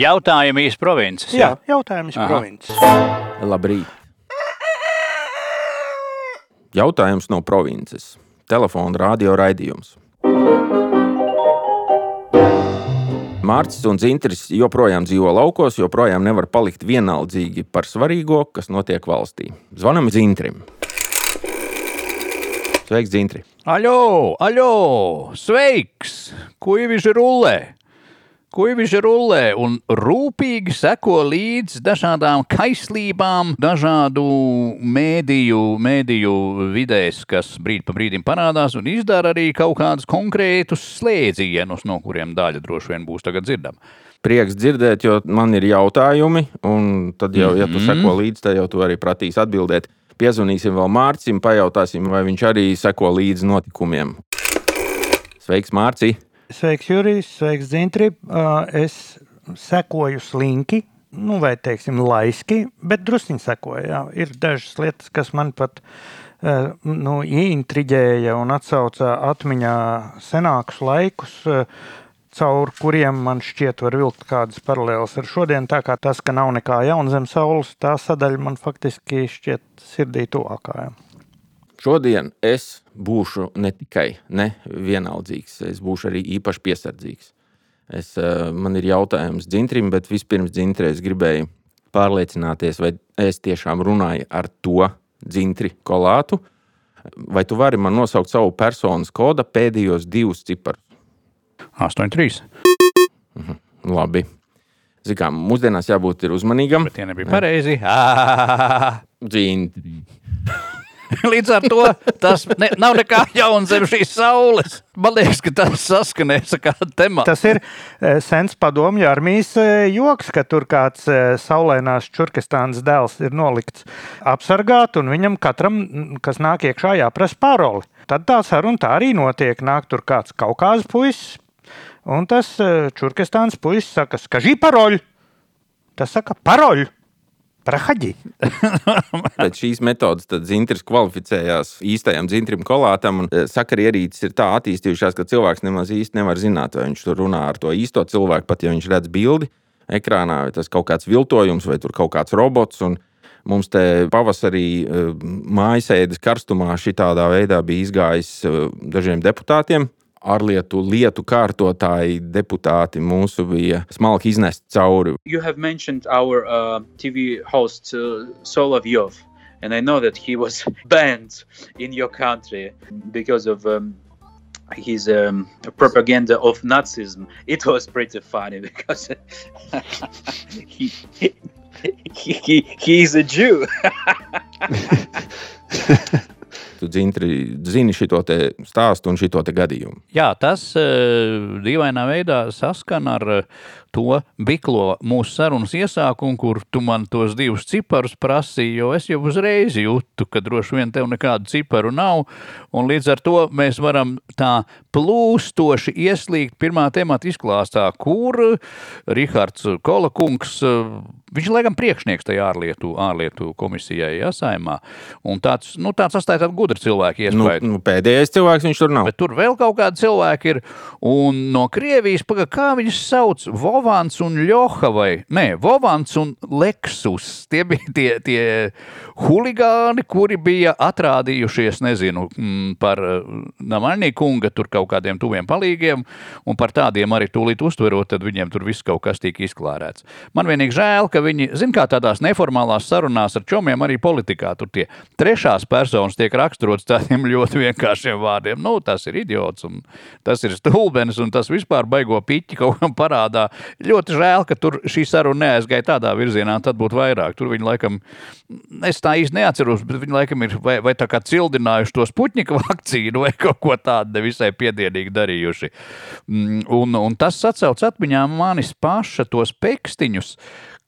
Jautājumi iz provinces. Jā, jautājums Aha. provinces. Labrīt! Jautājums no provinces. Telefona radio raidījums. Mārcis un Zintris joprojām dzīvo laukos, joprojām nevar palikt vienaldzīgi par svarīgo, kas notiek valstī. Zvanam Zintrim. Sveiks, Zintri! Aļo, aļo, sveiks! Kuiviži rullē! Kuiviži rullē un rūpīgi seko līdz dažādām kaislībām, dažādu mēdīju, mēdīju vidēs, kas brīd pa brīdim parādās un izdara arī kaut kādus konkrētus slēdzienus, no kuriem daļa droši vien būs tagad dzirdama. Prieks dzirdēt, jo man ir jautājumi, un tad jau, ja tu Mhm. seko līdzi, tad jau tu arī prasīs atbildēt. Piezvanīsim vēl Mārcim, pajautāsim, vai viņš arī seko līdzi notikumiem. Sveiks, Mārci! Sveiks, Jurijs, sveiks, Zintri. Uh, Es sekoju slinki, nu, vai teiksim, laiski, bet druskuļi sekoju. Jā. Ir dažas lietas, kas man pat uh, nu, ieintriģēja un atsauca atmiņā senākus laikus. uh, Caur kuriem man šķiet, var vilkt kādas paralēlas ar šodien. Tā kā tas, ka nav nekā jauna zem saules, tā sadaļa man faktiski šķiet sirdī tuvākā. Šodien es būšu ne tikai ne vienaldzīgs, es būšu arī īpaši piesardzīgs. Es, eh, man ir jautājums Dzintrim, bet vispirms Dzintri es gribēju pārliecināties, vai es tiešām runāju ar to Dzintri kolātu, vai tu vari man nosaukt savu personas koda pēdējos divus ciparus. 8-3. Labi. Zinām, mūsdienās jābūt ir uzmanīgam. Bet tie nebija pareizi. Dzintri. Līdz ar to tas ne, nav nekā jauna zem šīs saules. Man liekas, ka tas saskanēs ar kādu tematu. Tas ir eh, sens padomju armijas eh, joks, ka tur kāds eh, saulēnās Čurkistānas dēls ir nolikts apsargāt, un viņam katram, kas nāk iekšā, jāprasa paroli. Tad tā saruna tā arī notiek. Nāk tur kāds kaukāzes puisis, un tas Čurkistānas puisis saka, skažī paroļu. Tas saka, paroļu. Prahaģi. Pēc šīs metodes Zintrs kvalificējās īstajam Zintrim kolātam. un, eh, Sakarierīces ir tā attīstījušās, ka cilvēks nemaz īsti nevar zināt, vai viņš tur runā ar to īsto cilvēku, pat ja viņš redz bildi ekrānā, vai tas kaut kāds viltojums, vai tur kaut kāds robots. Mums te pavasarī eh, mājasēdes karstumā šitādā veidā bija izgājis eh, dažiem deputātiem. Ārlietu lietu kārtotāji deputāti mūsu bija smalki iznest cauri. you have mentioned our uh, TV host uh, Solovyov, and I know that he was banned in your country because of um, his um, propaganda of Nazism. It was pretty funny because he, he, he, he is a Jew. Tu dzintri, zini šo stāstu un šo gadījumu. Jā, tas uh, dīvainā veidā saskan ar uh, to biklo mūsu sarunas iesākumu, kur tu man tos divus ciparus prasīji, jo es jau uzreiz jūtu, ka droši vien tev nekādu ciparu nav, un līdz ar to mēs varam tā plūstoši ieslīgt pirmā temata izklāstā, kur Rihards Kolakungs, uh, viņš laikam priekšnieks tajā ārlietu, ārlietu komisijai, jāsājumā, un tāds, nu, tāds atstāja tādu gudru cilvēku Nu, iespēju. nu, pēdējais cilvēks viņš tur nav. Bet tur vēl kaut kādi cilvēki ir. Un no Krievijas, paga, kā viņus sauc, Vovans un Ļoha vai Nē, Vovans un Leksus. Tie bija tie, tie huligāni, kuri bija atrādījušies, nezinu, mm, par Namaļnī kunga tur kaut kādiem tuviem palīgiem, un par tādiem arī tūlīt uztverot, tad viņiem tur viss kaut kas tika izklārēts. Man vienīgi žēl, ka viņi, zin kā tādās neformālās sarunās ar čomiem arī politikā, tur tie trešās personas tiek raksturots tādiem ļoti vienkāršiem vārdiem. Nu, tas ir idiots, un tas ir stulbenis, un tas vispār baigo piķi kaut kam parādā. Ļoti žēl, ka tur šī saruna neaizgāja tādā virzienā, tad būtu vairāk. Tur viņi laikam, es tā īsti neatceros, bet viņi laikam ir vai, vai tā kā cildinājuši to spuķņika vakcīnu vai kaut ko tādu nevisai piedienīgi darījuši. Mm, Un, un tas atcauc atmiņā manis paša tos pekstiņus,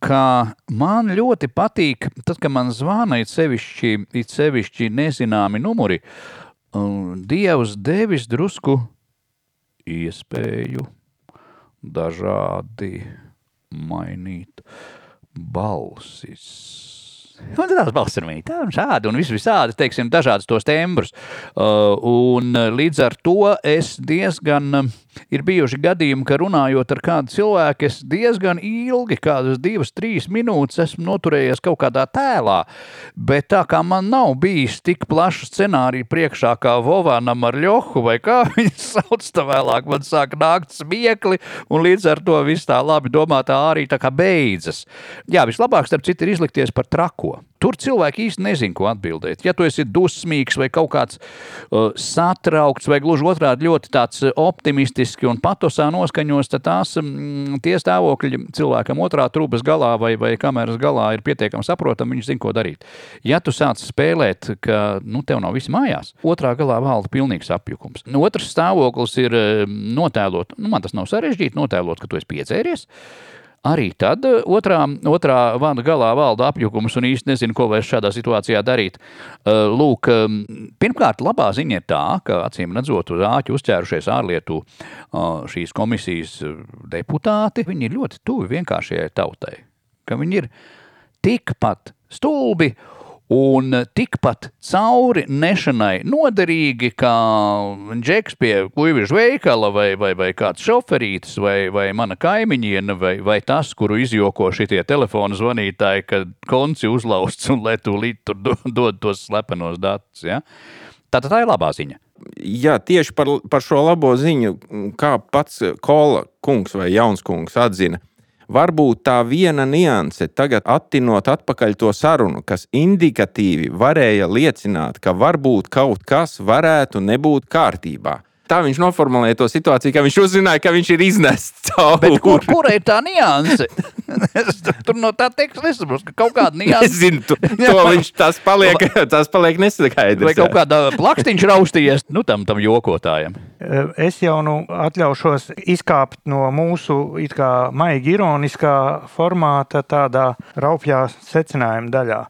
ka man ļoti patīk, tad, kad man zvana it sevišķi, it sevišķi nezināmi numuri, um, Dievs devis drusku iespēju dažādi mainīt balsis. Un tad tās balss ir viņa tā un šādi, un viss visādi, teiksim, dažādas tos tembrus. Uh, un līdz ar to es diezgan. Uh, Ir bijuši gadījumi, ka runājot ar kādu cilvēku, es diezgan ilgi, kādas divas, trīs minūtes, esmu noturējies kaut kādā tēlā. Bet tā kā man nav bijis tik plaša scenārija priekšā, kā Vovanam ar Ļohu, vai kā viņi sauc, tā vēlāk man sāk nākt smiekli, un līdz ar to viss tā labi domātā arī tā kā beidzas. Jā, vislabāk, starp citu, ir izlikties par trako. Tur cilvēki īsti nezina, ko atbildēt. Ja tu esi dusmīgs vai kaut kāds uh, satraukts, vai gluži otrādi ļoti tāds uh, optimistiski un patosā noskaņos, tad tās mm, tie stāvokļi cilvēkam otrā trūpas galā vai, vai kameras galā ir pietiekami saprotami, viņš zina, ko darīt. Ja tu sāc spēlēt, ka nu, tev nav viss mājās, otrā galā valda pilnīgs apjukums. Nu, otrs stāvoklis ir notēlot, nu, man tas nav sarežģīti, notēlot, ka tu esi piedzēries. Arī tad eh, otrā, otrā vana galā valda apjukums un īsti nezinu, ko vairs šādā situācijā darīt. Eh, lūk, ehm, pirmkārt, labā ziņa ir tā, ka acīm redzot, uz āķu uzķērušies ārlietu eh, šīs komisijas deputāti, viņi ir ļoti tuvi vienkāršajai tautai. Ka viņi ir tikpat stulbi un tikpat cauri nešanai noderīgi, kā džeks pie kuģiņa veikala, vai, vai, vai kāds šoferītis, vai, vai mana kaimiņiene, vai, vai tas, kuru izjoko šitie telefona zvanītāji, kad konci uzlausts un lai tu līdz tur dod, tos slepenos datus. Ja? Tātad tā ir labā ziņa. Jā, tieši par, par šo labo ziņu, kā pats Kola kungs vai Jauns kungs atzina, Varbūt tā viena nianse, tagad attinot atpakaļ to sarunu, kas indikatīvi varēja liecināt, ka varbūt kaut kas varētu nebūt kārtībā tā viņš noformulēja to situāciju, ka viņš uzzināja, ka viņš ir iznests cauri. Kur, kur ir tā nianse? Tur no tā teksta nesaprotu, ka kaut kāda nianse. Es zinu, tu, to viņš tās paliek, tās paliek nesakaidrs. Vai kaut kādā plakstiņš raustījies, nu tam, tam jokotājiem. Es jau nu atļaušos izkāpt no mūsu it kā maigi ironiskā formāta tādā raupjā secinājuma daļā.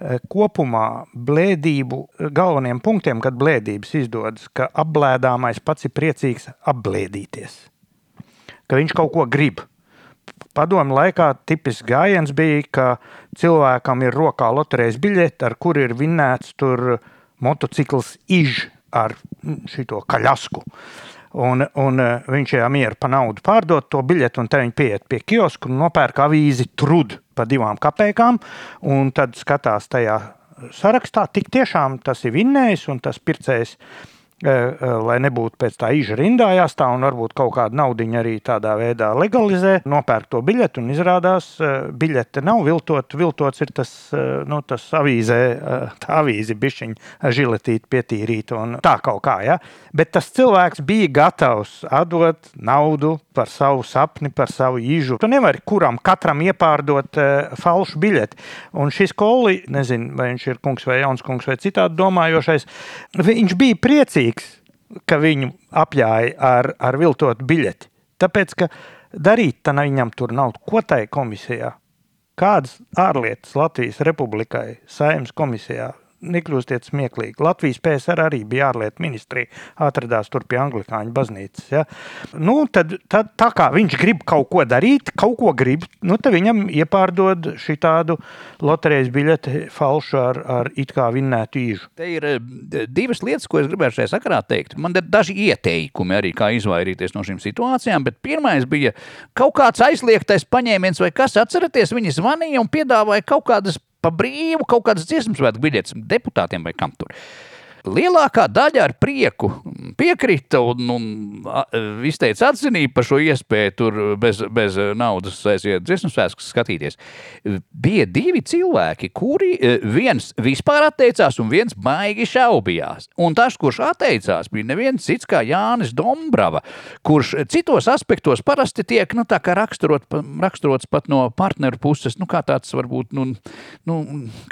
Eh, kopumā blēdību eh, galveniem punktiem, kad blēdības izdodas, ka apblēdāmais pats ir priecīgs apblēdīties, ka viņš kaut ko grib. Padomu laikā tipisks gājiens bija, ka cilvēkam ir rokā loterijas biļete, ar kuru ir vinēts motocikls iž ar šo kaļasku. Un, un eh, viņš ir mieru par naudu pārdot to biļeti, un te viņi pieiet pie kiosku un nopērk avīzi trudu par divām kapekām, un tad skatās tajā sarakstā. Tik tiešām tas ir vinnējis, un tas pircējs lai nebūtu pēc tā īža rindā jāstāv un varbūt kaut kādu naudu arī tādā veidā legalizē, nopērk to biļeti un izrādās, eh, biļete nav viltot, viltots ir tas, nu, tas avīzē, tā avīze bišķiņa žiletīt, pietīrīt un tā kaut kā, ja. Bet tas cilvēks bija gatavs atdot naudu par savu sapni, par savu īžu. Tu nevari kuram katram iepārdot falšu biļeti. Un šis koli, nezinu, vai viņš ir kungs vai jauns kungs vai citādi domājošais, viņš bija priecīgs priecīgs, ka viņu apjāja ar, ar viltotu biļeti. Tāpēc, ka darīt tam viņam tur nav ko tai komisijā. Kādas ārlietas Latvijas Republikai saimnes komisijā nekļūstiet smieklīgi. Latvijas PSR arī bija ārlietu ministrija, atradās tur pie Anglikāņu baznīcas. Ja? Nu, tad, tad, tā kā viņš grib kaut ko darīt, kaut ko grib, nu, tad viņam iepārdod šī tādu loterijas biļeti falšu ar, ar it kā vinnētu īžu. Te ir eh, divas lietas, ko es gribēju šajā sakarā teikt. Man ir daži ieteikumi arī, kā izvairīties no šīm situācijām, bet pirmais bija kaut kāds aizliegtais paņēmiens vai kas, atceraties, viņi zvanīja un piedāvāja kaut kādas pa brīvu kaut kādas dziesmu svētku biļetes deputātiem vai kam tur. Lielākā daļa ar prieku piekrita un, un izteica atzinību par šo iespēju tur bez, bez naudas aiziet dziesmu svētkus skatīties. Bija divi cilvēki, kuri e, viens vispār atteicās un viens baigi šaubījās. Un tas, kurš atteicās, bija neviens cits kā Jānis Dombrava, kurš citos aspektos parasti tiek nu, raksturot, raksturots pat no partneru puses, nu, kā tāds varbūt, nu, nu,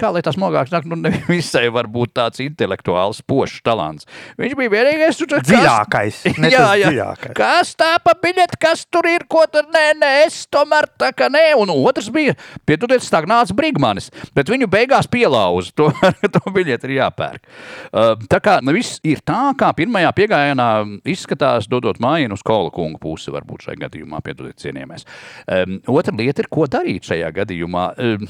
kā lai tas mogāks nāk, nu, nevisai varbūt tāds intelektuāls liels, pošs talants. Viņš bija vienīgais, kurš Dziļākais. ne jā, jā. dziļākais. Kas tā pa biļeti, kas tur ir, ko tur nē, nē, es tomēr tā kā nē. Un otrs bija, pieturiet, stagnāts Brigmanis, bet viņu beigās pielauza. To, to biļeti ir jāpērk. Uh, tā kā nu, viss ir tā, kā pirmajā piegājienā izskatās, dodot mājienu uz Kola kunga pusi, varbūt šajā gadījumā, piedodiet, cienījamies. Um, otra lieta ir, ko darīt šajā gadījumā. Um,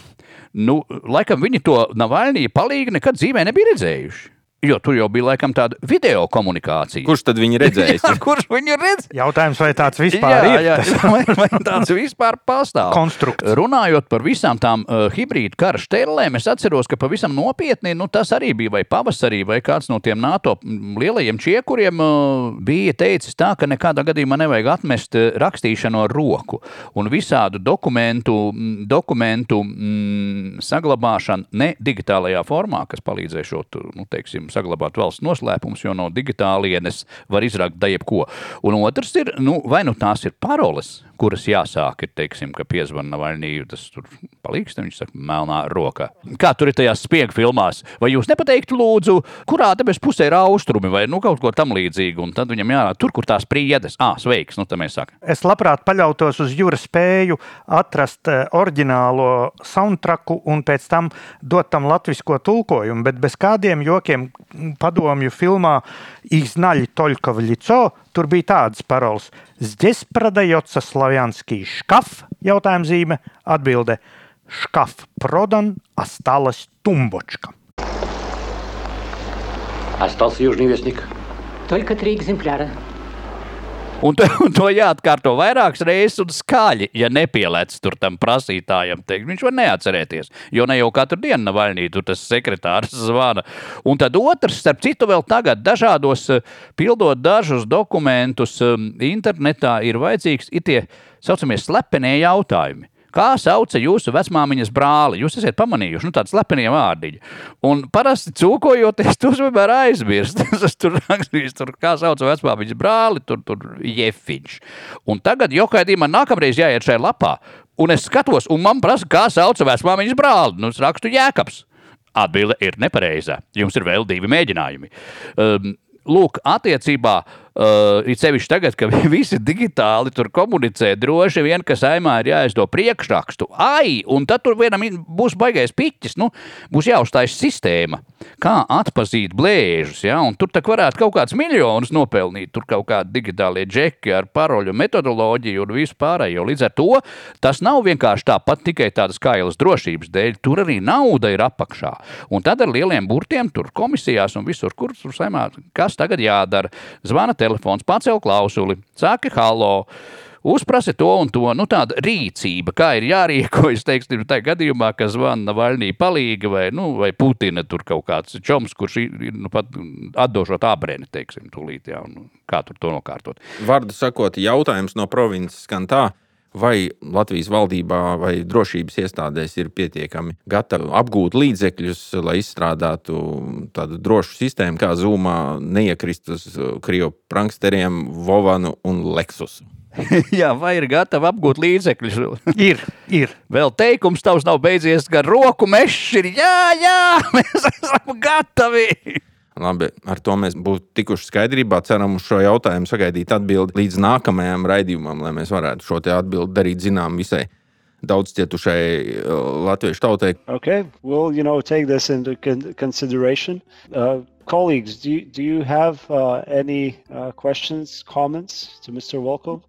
nu, laikam viņi to Navaļnija palīgi nekad dzīvē nebija redzējuši. Jo tur jau bija laikam tāda video komunikācija. Kurš tad viņu redzējis? Jā, kurš viņu redzēs? Jautājums, vai tāds vispār jā, ir? jā, vai, vai tāds vispār pastāv? Konstrukts. Runājot par visām tām uh, hibrīdu kara štēlēm, es atceros, ka pavisam nopietni nu, tas arī bija vai pavasarī, vai kāds no tiem NATO lielajiem čiekuriem uh, bija teicis tā, ka nekādā gadījumā nevajag atmest uh, rakstīšanu ar roku un visādu dokumentu, dokumentu mm, saglabāšanu ne digitālajā formā, kas palīdzēšot, nu, teiksim, saglabāt valsts noslēpumus, jo no digitālienes var izrakt da jebko. Un otrs ir, nu, vai nu tās ir paroles, kuras jāsāk, ir, teiksim, ka piezvana Navaļniju, tas tur palīgs, tad viņš saka, melnā rokā. Kā tur ir tajās spiegu filmās? Vai jūs nepateiktu, lūdzu, kurā debes pusē ir austrumi vai nu kaut ko tam līdzīgu? Un tad viņam jārāda tur, kur tās priedes. Ah, sveiks, nu, tā mēs sakām. Es labprāt paļautos uz jūras spēju atrast eh, oriģinālo soundtracku un pēc tam dot tam latviešu tulkojumu, bet bez kādiem jokiem padomju filmā Igznaļi Toļkova Ļico tur bija tādas paroles. Здесь продается славянский шкаф? Jautājuma zīme, atbilde. Škaf prodan, осталась тумбочка. Остался южный вестник. Только три экземпляра. Un to, un to jāatkārto vairākas reizes un skaļi, ja nepielēc tur tam prasītājam. Teikt. Viņš var neatcerēties, jo ne jau katru dienu Navaļnī tur tas sekretārs zvana. Un tad otrs, starp citu, vēl tagad dažādos, eh, pildot dažus dokumentus eh, internetā, ir vajadzīgs ir tie saucamie slepenie jautājumi. Kā sauca jūsu vecmāmiņas brāli? Jūs esat pamanījuši, nu, tādu slepenie vārdiņu. Un parasti cūkojoties, tu vienmēr aizmirsti. Es tur rakstīju, tur, kā sauc vecmāmiņas brāli, tur, tur jefiņš. Un tagad, jo kaidī man nākamreiz jāiet šajā lapā, un es skatos, un man prasa, kā sauc vecmāmiņas brāli. Nu, es rakstu jēkabs. Atbilde ir nepareiza. Jums ir vēl divi mēģinājumi. Um, lūk, attiecībā, uh, it sevišķi tagad, kad visi digitāli tur komunicē, droši vien, ka saimā ir jāizdo priekšrakstu. Ai, un tad tur vienam būs baigais piķis, nu, būs jāuzstājas sistēma, kā atpazīt blēžus, ja, un tur varētu kaut kāds miljonus nopelnīt, tur kaut kādi digitālie džeki ar paroļu metodoloģiju un visu pārējo. Līdz ar to tas nav vienkārši tāpat tikai tādas kailas drošības dēļ, tur arī nauda ir apakšā. Un tad ar lieliem burtiem tur komisijās un visur, kur tur saimā, kas tagad jādara. Zvana telefons, pacel klausuli, saka halo. Uzprasa to un to, nu, tāda rīcība, kā ir jārīkojas, teiksim, tajā gadījumā, ka zvana Navaļnī palīga vai, nu, vai Putina tur kaut kāds čoms, kurš ir, nu, pat atdošot ābrēni, teiksim, tūlīt, jā, un kā tur to nokārtot. Vārdu sakot, jautājums no provinces skan tā. Vai Latvijas valdībā vai drošības iestādēs ir pietiekami gatavi apgūt līdzekļus, lai izstrādātu tādu drošu sistēmu, kā zūmā neiekrist uz krievu pranksteriem, Vovanu un Lexusu? jā, vai ir gatavi apgūt līdzekļus? Ir, ir. Vēl teikums tavs nav beidzies, ka roku mešs ir jā, jā, mēs esam gatavi. Labi, ar to mēs būtu tikuši skaidrībā. Ceram uz šo jautājumu sagaidīt atbildi līdz nākamajam raidījumam, lai mēs varētu šo atbildi darīt zinām visai daudz cietušai uh, latviešu tautai. Okay, we'll you know take this into con- consideration. Uh, colleagues, do you, do you have uh, any uh, questions, comments to Mr. Volkov?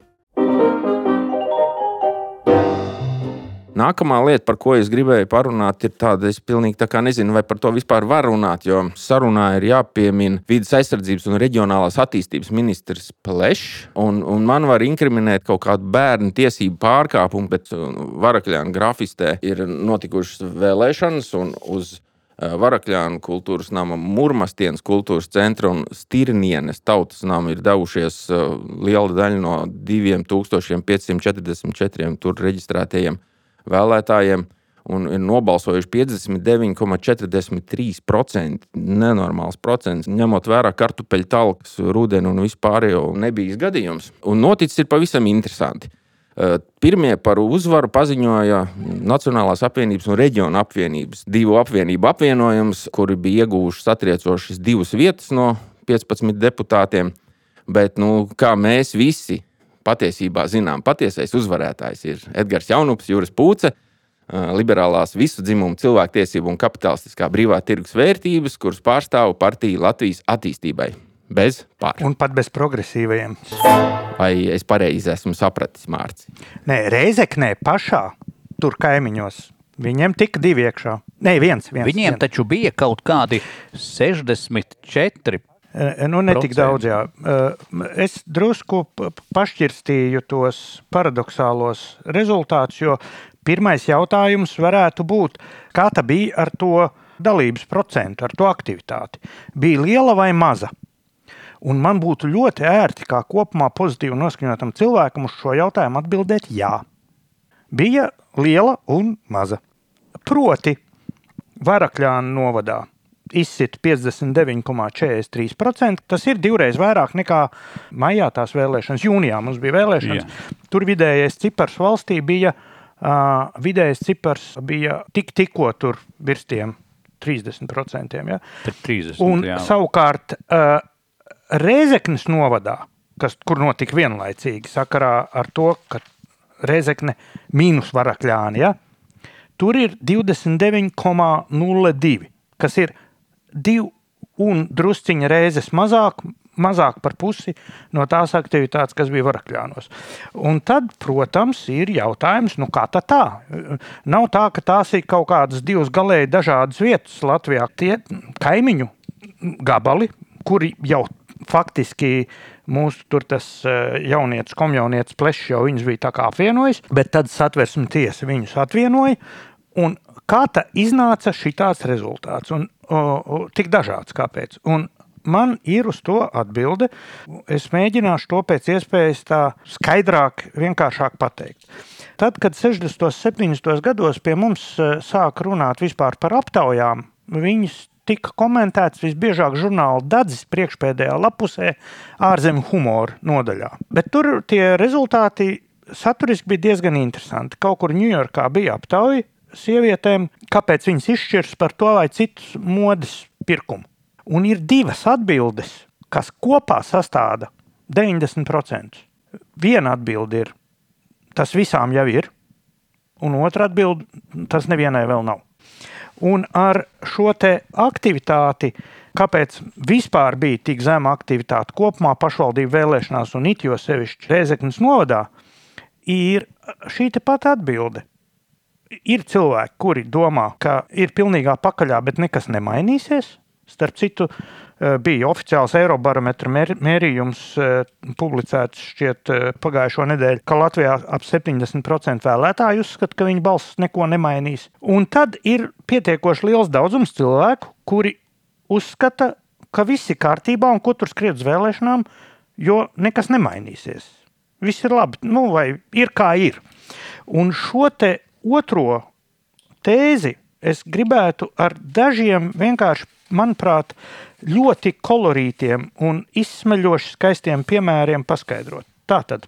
Nākamā lieta, par ko es gribēju parunāt, ir tāda, es pilnīgi tā kā nezinu, vai par to vispār var runāt, jo sarunā ir jāpiemina vidas aizsardzības un reģionālās attīstības ministrs Plešs, un, un man var inkriminēt kaut kādu bērnu tiesību pārkāpumu, bet uh, Varakļāna grafistē ir notikušas vēlēšanas, un uz uh, Varakļāna kultūras nama, Mūrmastienas kultūras centra un Stirnienes tautas nama ir devušies uh, liela daļa no 2544 tur reģistrētajiem vēlētājiem un ir nobalsojuši 59,43%. Nenormāls procents, ņemot vērā kartupeļu talkas, rudeni un vispārējo nebijis gadījums. Un noticis ir pavisam interesanti. Pirmie par uzvaru paziņoja Nacionālās apvienības un Reģiona apvienības divu apvienību apvienojums, kuri bija ieguvuši satriecošas divas vietas no 15 deputātiem. Bet, nu, kā mēs visi patiesībā zinām, patiesais uzvarētājs ir Edgars Jaunups, Juris Pūce liberālās visu dzimumu cilvēktiesību un kapitalistiskā brīvā tirgus vērtības, kuras pārstāv partija Latvijas attīstībai. Bez pār. Un pat bez progresīvajiem. Vai es pareizi esmu sapratis, Mārcis? Nē, Reizeknē pašā, tur kaimiņos. Viņiem tika divi iekšā. Nē, viens. viens Viņiem viens. taču bija kaut kādi 64. Nu, ne tik daudz, jā. Es drusku pašķirstīju tos paradoxālos rezultātus, jo pirmais jautājums varētu būt, kā tā bija ar to dalības procentu, ar to aktivitāti. Bija liela vai maza? Un man būtu ļoti ērti, kā kopumā pozitīvi noskaņotam cilvēkam, uz šo jautājumu atbildēt jā. Bija liela un maza. Proti, Varakļāna novadā izsit 59,43%. Tas ir divreiz vairāk nekā maijā tās vēlēšanas. Jūnijā mums bija vēlēšanas. Jā. Tur vidējais cipars valstī bija, uh, vidējais cipars bija tik, tikko tur virs tiem 30%. Ja? 30, Un jā. savukārt uh, Reizeknas novadā, kas, kur notika vienlaicīgi sakarā ar to, ka Reizekne mīnus varakļāni, ja? tur ir 29,02, kas ir divi un drusciņa reizes mazāk, mazāk par pusi no tās aktivitātes, kas bija varakļānos. Un tad, protams, ir jautājums, nu kā tā tā? Nav tā, ka tās ir kaut kādas divas galēji dažādas vietas Latvijā. Tie kaimiņu gabali, kuri jau faktiski mūsu tur tas jaunietis, komjaunietis plešs jau viņus bija tā kā apvienojis, bet tad satversme tiesa viņus atvienoja. Un kā tā iznāca šitāds rezultāts? Un, o, tik dažāds, kāpēc? Un man ir uz to atbilde. Es mēģināšu to pēc iespējas tā skaidrāk, vienkāršāk pateikt. Tad, kad 60. un 70. gados pie mums sāka runāt vispār par aptaujām, viņas tika komentēts visbiežāk žurnāla Dadzis priekšpēdējā lapusē ārzemju humora nodaļā. Bet tur tie rezultāti saturiski bija diezgan interesanti. Kaut kur Ņujorkā bija aptauja sievietēm, kāpēc viņas izšķirs par to vai citu modes pirkumu. Un ir divas atbildes, kas kopā sastāda 90%. Viena atbilde ir, tas visām jau ir, un otra atbilde, tas nevienai vēl nav. Un ar šo aktivitāti, kāpēc vispār bija tik zema aktivitāte kopumā pašvaldību vēlēšanās un it jo sevišķi Reizeknas novadā, ir šī pati atbilde. Ir cilvēki, kuri domā, ka ir pilnīgā pakaļā, bet nekas nemainīsies. Starp citu, bija oficiāls Eirobarometra mērījums, publicēts šķiet pagājušo nedēļu, ka Latvijā ap 70% vēlētāju uzskata, ka viņa balss neko nemainīs. Un tad ir pietiekoši liels daudzums cilvēku, kuri uzskata, ka viss ir kārtībā un ko tur skriet uz vēlēšanām, jo nekas nemainīsies. Viss ir labi, nu, vai ir kā ir. Un šo te otro tēzi es gribētu ar dažiem vienkārši, manuprāt, ļoti kolorītiem un izsmeļoši skaistiem piemēriem paskaidrot. Tātad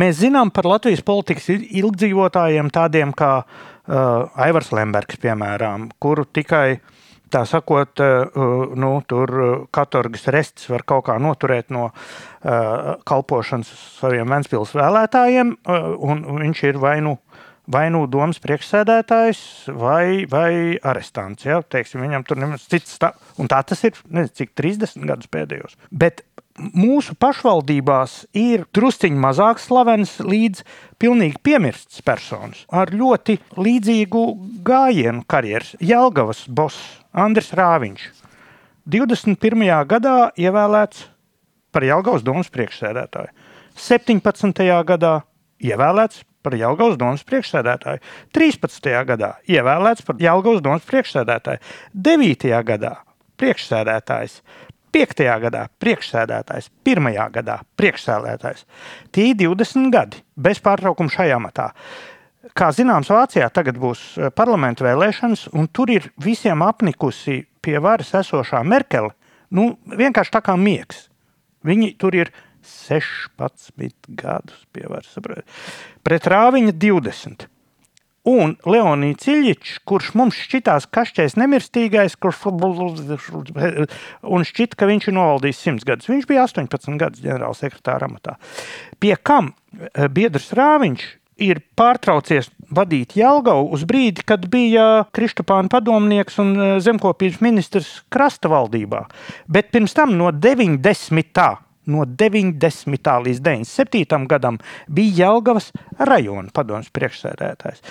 mēs zinām par Latvijas politikas ilgdzīvotājiem, tādiem kā uh, Aivars Lembergs, piemēram, kuru tikai tā sakot, uh, nu, tur katorgas restes var kaut kā noturēt no uh, kalpošanas saviem Ventspils vēlētājiem, uh, un viņš ir vai nu vai nu domas priekšsēdētājs vai, vai arestants. Ja? Teiksim, viņam tur nemaz cits tā, un tā tas ir, nezinu, cik 30 gadus pēdējos. Bet mūsu pašvaldībās ir drusciņš mazāk slavens līdz pilnīgi piemirsts personis ar ļoti līdzīgu gājienu karjeras. Jelgavas boss Andris Rāviņš 21. gadā ievēlēts par Jelgavas domas priekšsēdētāju. 17. gadā ievēlēts par Jelgavas domas priekšsēdētāju. 13. gadā ievēlēts par Jelgavas domas priekšsēdētāju. 9. gadā priekšsēdētājs. 5. gadā priekšsēdētājs, 1. gadā priekšsēdētājs. Tie ir 20 gadi bez pārtraukuma šajā matā. Kā zināms, Vācijā tagad būs parlamentu vēlēšanas, un tur ir visiem apnikusi pie varas esošā Merkele. Nu, vienkārši tā kā miegs. Viņi tur ir 16 gadus pie varas. Pret Rāviņa 20. Un Leonīds Iljičs, kurš mums šķitās kašķais nemirstīgais, kurš un šķita, ka viņš ir novaldījis 100 gadus. Viņš bija 18 gadus ģenerāla sekretāra amatā. Pie kam eh, biedrs Rāviņš ir pārtraucies vadīt Jālgavu uz brīdi, kad bija Kristapāna padomnieks un eh, zemkopības ministrs krasta valdībā. Bet pirms tam no 90. No 90. līdz 97. gadam bija Jālgavas rajona padomus priekšsēdētājs.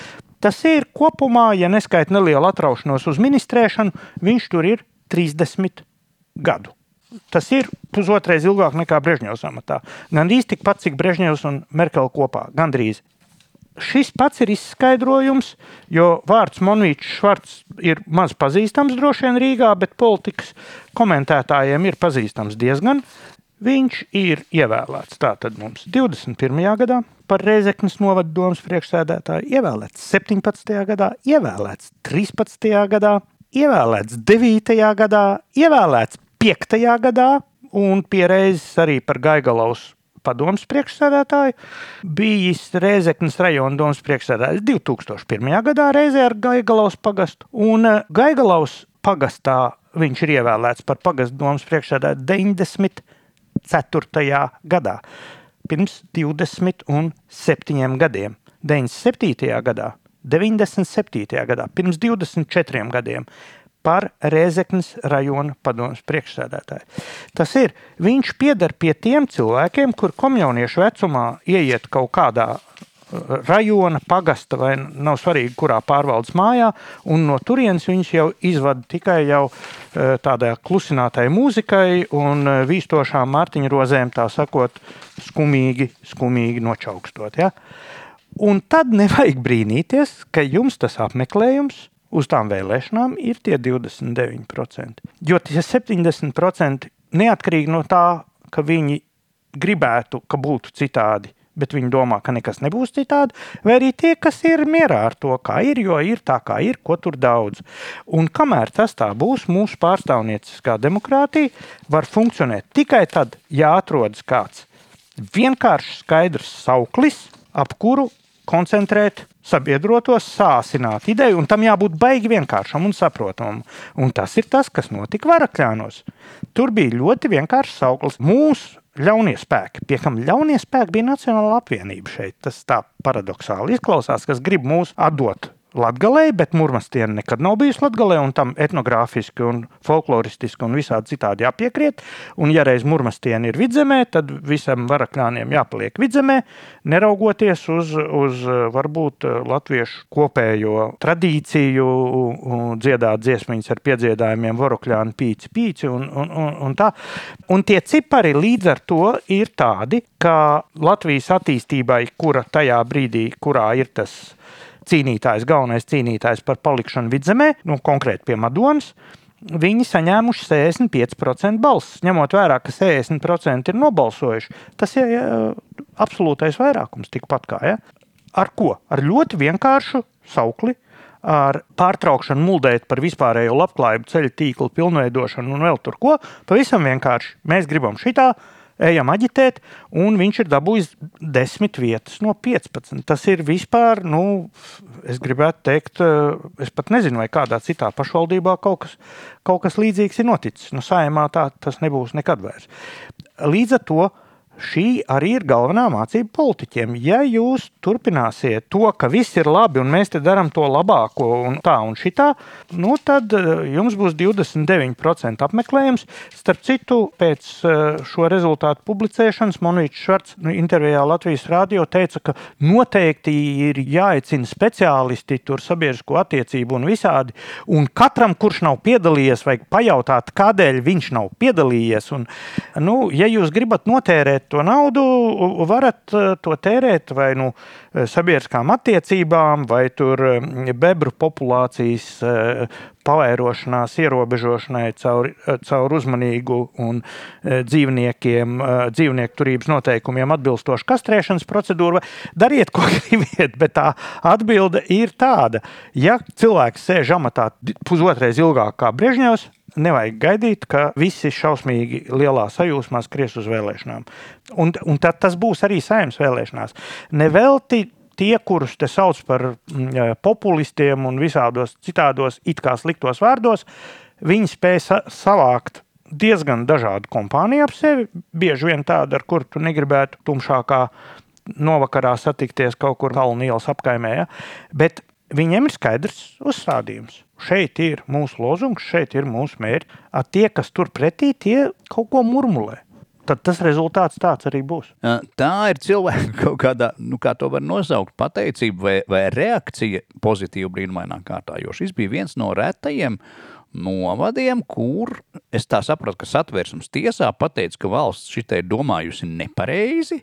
Tas ir kopumā, ja neskaita nelielu atraušanos uz ministrēšanu, viņš tur ir 30 gadu. Tas ir pusotrais ilgāk nekā Brežņevs amatā. Gan īsti tikpat, cik Brežņevs un Merkele kopā. Gandrīz. Šis pats ir izskaidrojums, jo vārds Monīčs Švarts ir maz pazīstams droši vien Rīgā, bet politikas komentētājiem ir pazīstams diezgan. Viņš ir ievēlēts tātad mums 21. gadā par Reizeknas novada domas priekšsēdētāju, ievēlēts 17. gadā, ievēlēts 13. gadā, ievēlēts 9. gadā, ievēlēts 5. gadā un pierēzis arī par Gaigalavas padomus priekšsēdētāju, bijis Reizeknas rajona domas priekšsēdētājs 2001. gadā reizē ar Gaigalavas pagastu, un eh, Gaigalavas pagastā viņš ir ievēlēts par pagastu domas priekšsēdētāju 90. 94. gadā, pirms 27 gadiem, 97. gadā, 97. gadā, pirms 24 gadiem par Rēzeknes rajona padomus priekšsēdētāju. Tas ir, viņš pieder pie tiem cilvēkiem, kur komjauniešu vecumā ieiet kaut kādā rajona, pagasta vai nav svarīgi, kurā pārvaldes mājā, no turienes viņus jau izvada tikai jau e, tādai klusinātai mūzikai un e, vīstošām mārtiņu rozēm, tā sakot, skumīgi, skumīgi nočaukstot. Ja? Un tad nevajag brīnīties, ka jums tas apmeklējums uz tām vēlēšanām ir tie 29%. Jo tie 70% neatkarīgi no tā, ka viņi gribētu, ka būtu citādi bet viņi domā, ka nekas nebūs citādi, vai arī tie, kas ir mierā ar to, kā ir, jo ir tā, kā ir, ko tur daudz. Un kamēr tas tā būs, mūsu pārstāvnieciskā demokrātija var funkcionēt tikai tad, ja atrodas kāds vienkāršs, skaidrs sauklis, ap kuru koncentrēt sabiedrotos, sāsināt ideju, un tam jābūt baigi vienkāršam un saprotamam. Un tas ir tas, kas notika Varakļānos. Tur bija ļoti vienkāršs sauklis. Mūsu ļaunie spēki, pie kam ļaunie spēki bija Nacionāla apvienība šeit. Tas tā paradoxāli izklausās, kas grib mūs atdot Latvijai, bet Mūrmastiena nekad nav bijusi Latvijā, un tam etnogrāfiski, un folkloristiski un visādi citādi jāpiekrīt. Un, ja reiz Mūrmastiena ir vidzemē, tad visam varakļāniem jāpaliek vidzemē, neraugoties uz, uz varbūt latviešu kopējo tradīciju, dziedāt dziesmiņas ar piedziedājumiem, varokļāni, pīci, pīci un, un, un, un tā. Un tie cipari līdz ar to ir tādi, ka Latvijas attīstībai, kura tajā brīdī, kurā ir tas cīnītājs, galvenais cīnītājs par palikšanu vidzemē, nu, konkrēti pie Madonas, viņi saņēmuši 65% balsis. Ņemot vērā, ka 60% ir nobalsojuši, tas ir ja, absolūtais vairākums tikpat kā. Ja? Ar ko? Ar ļoti vienkāršu saukli. Ar pārtraukšanu muldēt par vispārējo labklājību, ceļu tīklu pilnveidošanu un vēl tur ko. Pavisam vienkārši mēs gribam šitā, ejam aģitēt, un viņš ir dabūjis 10 vietas no 15. Tas ir vispār, nu, es gribētu teikt, eh, es pat nezinu, vai kādā citā pašvaldībā kaut kas, kaut kas līdzīgs ir noticis. Nu, saimā tā tas nebūs nekad vairs. Līdz ar to šī arī ir galvenā mācība politiķiem. Ja jūs turpināsiet to, ka viss ir labi un mēs te darām to labāko un tā un šitā, nu tad eh, jums būs 29% apmeklējums. Starp citu, pēc eh, šo rezultātu publicēšanas Monīčs Švarts nu, intervijā Latvijas rādio teica, ka noteikti ir jāicina speciālisti tur sabiedrisko attiecību un visādi. Un katram, kurš nav piedalījies, vajag pajautāt, kādēļ viņš nav piedalījies. Un, nu, ja jūs gribat notērēt to naudu, varat eh, to tērēt vai nu eh, sabiedriskām attiecībām, vai tur bebru populācijas pavairošanās, ierobežošanai caur, caur uzmanīgu un dzīvniekiem, dzīvnieku turības noteikumiem atbilstošu kastrēšanas procedūru. Dariet, ko gribiet, bet tā atbilde ir tāda. Ja cilvēks sēž amatā pusotrais ilgāk kā Brežņevs, Nevajag gaidīt, ka visi šausmīgi lielā sajūsmā skries uz vēlēšanām. Un, un tad tas būs arī saimnes vēlēšanās. Nevelti tie, kurus te sauc par mm, populistiem un visādos citādos it kā sliktos vārdos, viņi spēja sa savākt diezgan dažādu kompāniju ap sevi. Bieži vien tādu, ar kuru tu negribētu tumšākā novakarā satikties kaut kur Kalnu ielas apkaimē. Ja? Bet viņiem ir skaidrs uzstādījums. Šeit ir mūsu lozungs, šeit ir mūsu mērķi. Tie, kas tur pretī, tie kaut ko murmulē. Tad tas rezultāts tāds arī būs. Tā ir cilvēka kaut kāda, nu, kā to var nosaukt, pateicība vai, vai reakcija pozitīva brīnumainā kārtā. Jo šis bija viens no retajiem novadiem, kur es tā sapratu, ka satversmes tiesā pateica, ka valsts šitai domājusi nepareizi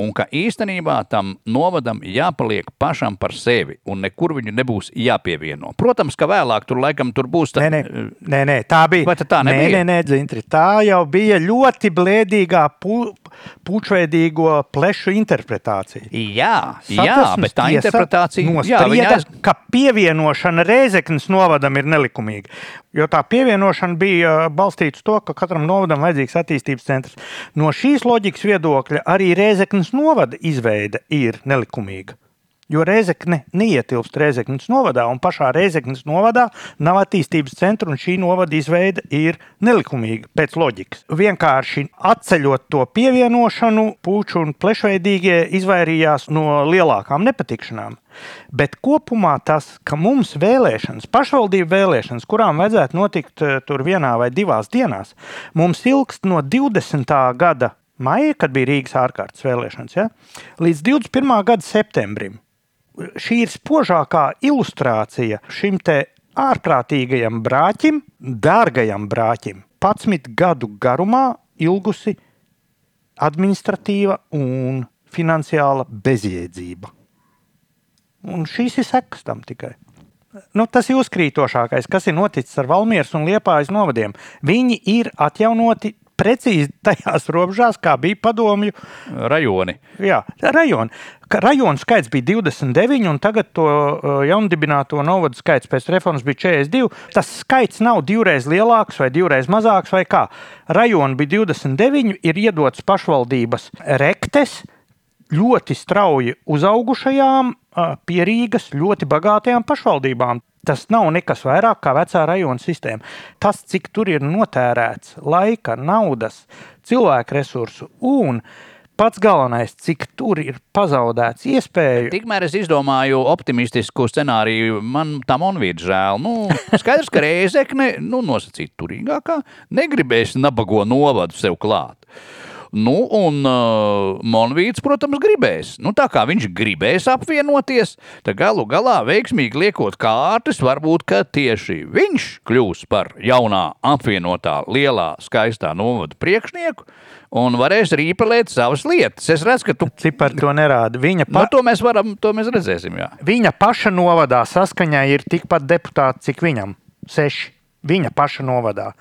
un ka īstenībā tam novadam jāpaliek pašam par sevi, un nekur viņu nebūs jāpievieno. Protams, ka vēlāk tur laikam tur būs. Tā, nē, nē, nē, nē, tā bija. Vai tā nebija? Nē, nē, nē dzintri, tā jau bija ļoti blēdīgā pu, pučveidīgo plešu interpretācija. Jā, jā bet tā interpretācija jā, aiz... ka pievienošana Rēzeknas novadam ir nelikumīga. Jo tā pievienošana bija balstīta uz to, ka katram novadam vajadzīgs attīstības centrs. No šīs loģikas viedokļa arī Rēzeknas novada izveide ir nelikumīga. Jo Reizekne neietilpst Reizeknas novadā, un pašā Reizeknas novadā nav attīstības centra, un šī novada izveide ir nelikumīga pēc loģikas. Vienkārši atceļot to pievienošanu, puču un plešveidīgie izvairījās no lielākām nepatikšanām. Bet kopumā tas, ka mums vēlēšanas, pašvaldību vēlēšanas, kurām vajadzētu notikt eh, tur vienā vai divās dienās, mums ilgst no 20. gada maija, kad bija Rīgas ārkārtas vēlēšanas, ja, līdz 21. gada septembrim šī ir spožākā ilustrācija šim te ārprātīgajam brāķim, dārgajam brāķim, 11 gadu garumā ilgusi administratīva un finansiāla bezjēdzība. Un šīs ir sekas tam tikai. Nu, tas ir uzkrītošākais, kas ir noticis ar Valmieras un Liepājas novadiem. Viņi ir atjaunoti precīzi tajās robežās, kā bija padomju rajoni. Jā, rajoni. Rajonu skaits bija 29, un tagad to uh, jaundibināto novadu skaits pēc reformas bija 42. Tas skaits nav divreiz lielāks vai divreiz mazāks, vai kā. Rajoni bija 29, ir iedots pašvaldības rektes ļoti strauji uzaugušajām, pierīgas, ļoti bagātajām pašvaldībām. Tas nav nekas vairāk kā vecā rajona sistēma. Tas, cik tur ir notērēts laika, naudas, cilvēku resursu un pats galvenais, cik tur ir pazaudēts iespēju. Tikmēr es izdomāju optimistisku scenāriju. Man tam un vīd žēl. Nu, skaidrs, ka Reizekne, nu, nosacīt turīgākā, negribēs nabago novadu sev klāt. Nu, un uh, Monvīts, protams, gribēs. Nu, tā kā viņš gribēs apvienoties, tad galu galā veiksmīgi liekot kārtas, varbūt tieši viņš kļūs par jaunā apvienotā lielā skaistā novada priekšnieku un varēs rīpelēt savas lietas. Es redzu, ka tu cipari to nerāda. Viņa pa... nu, to mēs varam, to mēs redzēsim. Jā. Viņa paša novadā saskaņā ir tikpat deputāti, cik viņam - seši. Viņa paša novadā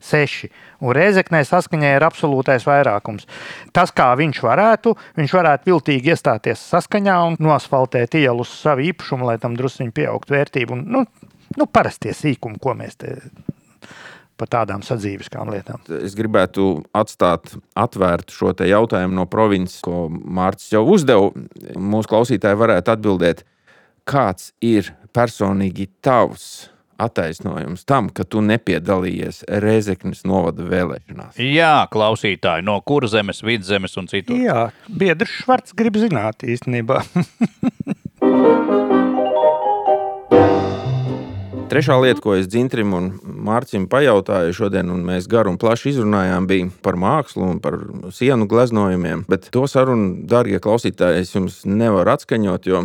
seši. Un Reizeknē saskaņā ir absolūtais vairākums. Tas, kā viņš varētu, viņš varētu viltīgi iestāties saskaņā un nosfaltēt ielu uz savu īpašumu, lai tam druskuļi pieaugtu vērtību. Un, nu, nu, parastie sīkumi, ko mēs te par tādām sadzīviskām lietām. Es gribētu atstāt atvērtu šo jautājumu no provinces, ko Mārcis jau uzdeva. Mūsu klausītāji varētu atbildēt, kāds ir personīgi tavs attaisnojums tam, ka tu nepiedalījies Rezeknas novada vēlēšanās? Jā, klausītāji, no kuras zemes, vidzemes un citur. Jā, biedrs Švarts grib zināt īstenībā. Trešā lieta, ko es Dzintrim un Mārcim pajautāju šodien, un mēs garu un plaši izrunājām, bija par mākslu un par sienu gleznojumiem. Bet to sarunu, darbie klausītāji, es jums nevaru atskaņot, jo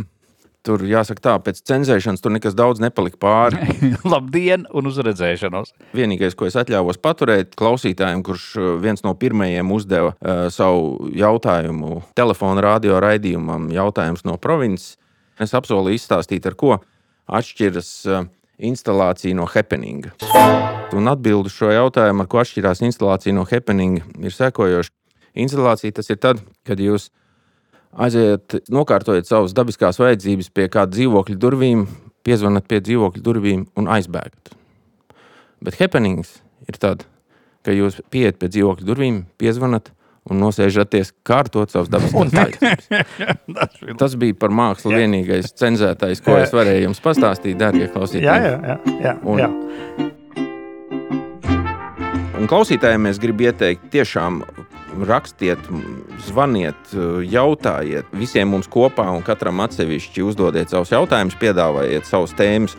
Tur jāsaka, tā pēc cenzēšanas tur nekas daudz nepalika pāri. Labdien, un uzredzēšanos. Vienīgais, ko es atļāvos paturēt klausītājiem, kurš uh, viens no pirmajiem uzdeva uh, savu jautājumu telefona radio raidījumam, jautājums no provinces, es apsolīju izstāstīt, ar ko atšķiras uh, instalācija no happeninga. Un atbildi šo jautājumu, ar ko atšķirās instalācija no happeninga, ir sekojoša. Instalācija tas ir tad, kad jūs aiziet, nokārtojiet savas dabiskās vajadzības pie kāda dzīvokļa durvīm, piezvanat pie dzīvokļa durvīm un aizbēgat. Bet happenings ir tāds, ka jūs pieiet pie dzīvokļa durvīm, piezvanat un nosēžaties kārtot savus dabiskās taisnības. Tas bija par mākslu vienīgais cenzētais, ko es varēju jums pastāstīt, darbie klausītāji. Jā, jā, jā. jā, jā. Un klausītājiem es gribu ieteikt, tiešām rakstiet, zvaniet, jautājiet visiem mums kopā un katram atsevišķi uzdodiet savus jautājumus, piedāvājiet savus tēmas.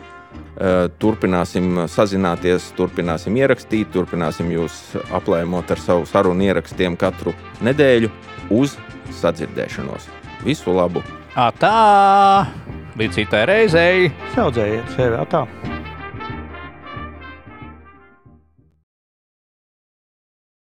Turpināsim sazināties, turpināsim ierakstīt, turpināsim jūs aplēmot ar savu sarunu ierakstiem katru nedēļu uz sadzirdēšanos. Visu labu! Tā! Līdz citai reizei! Saudzējiet sevi atā.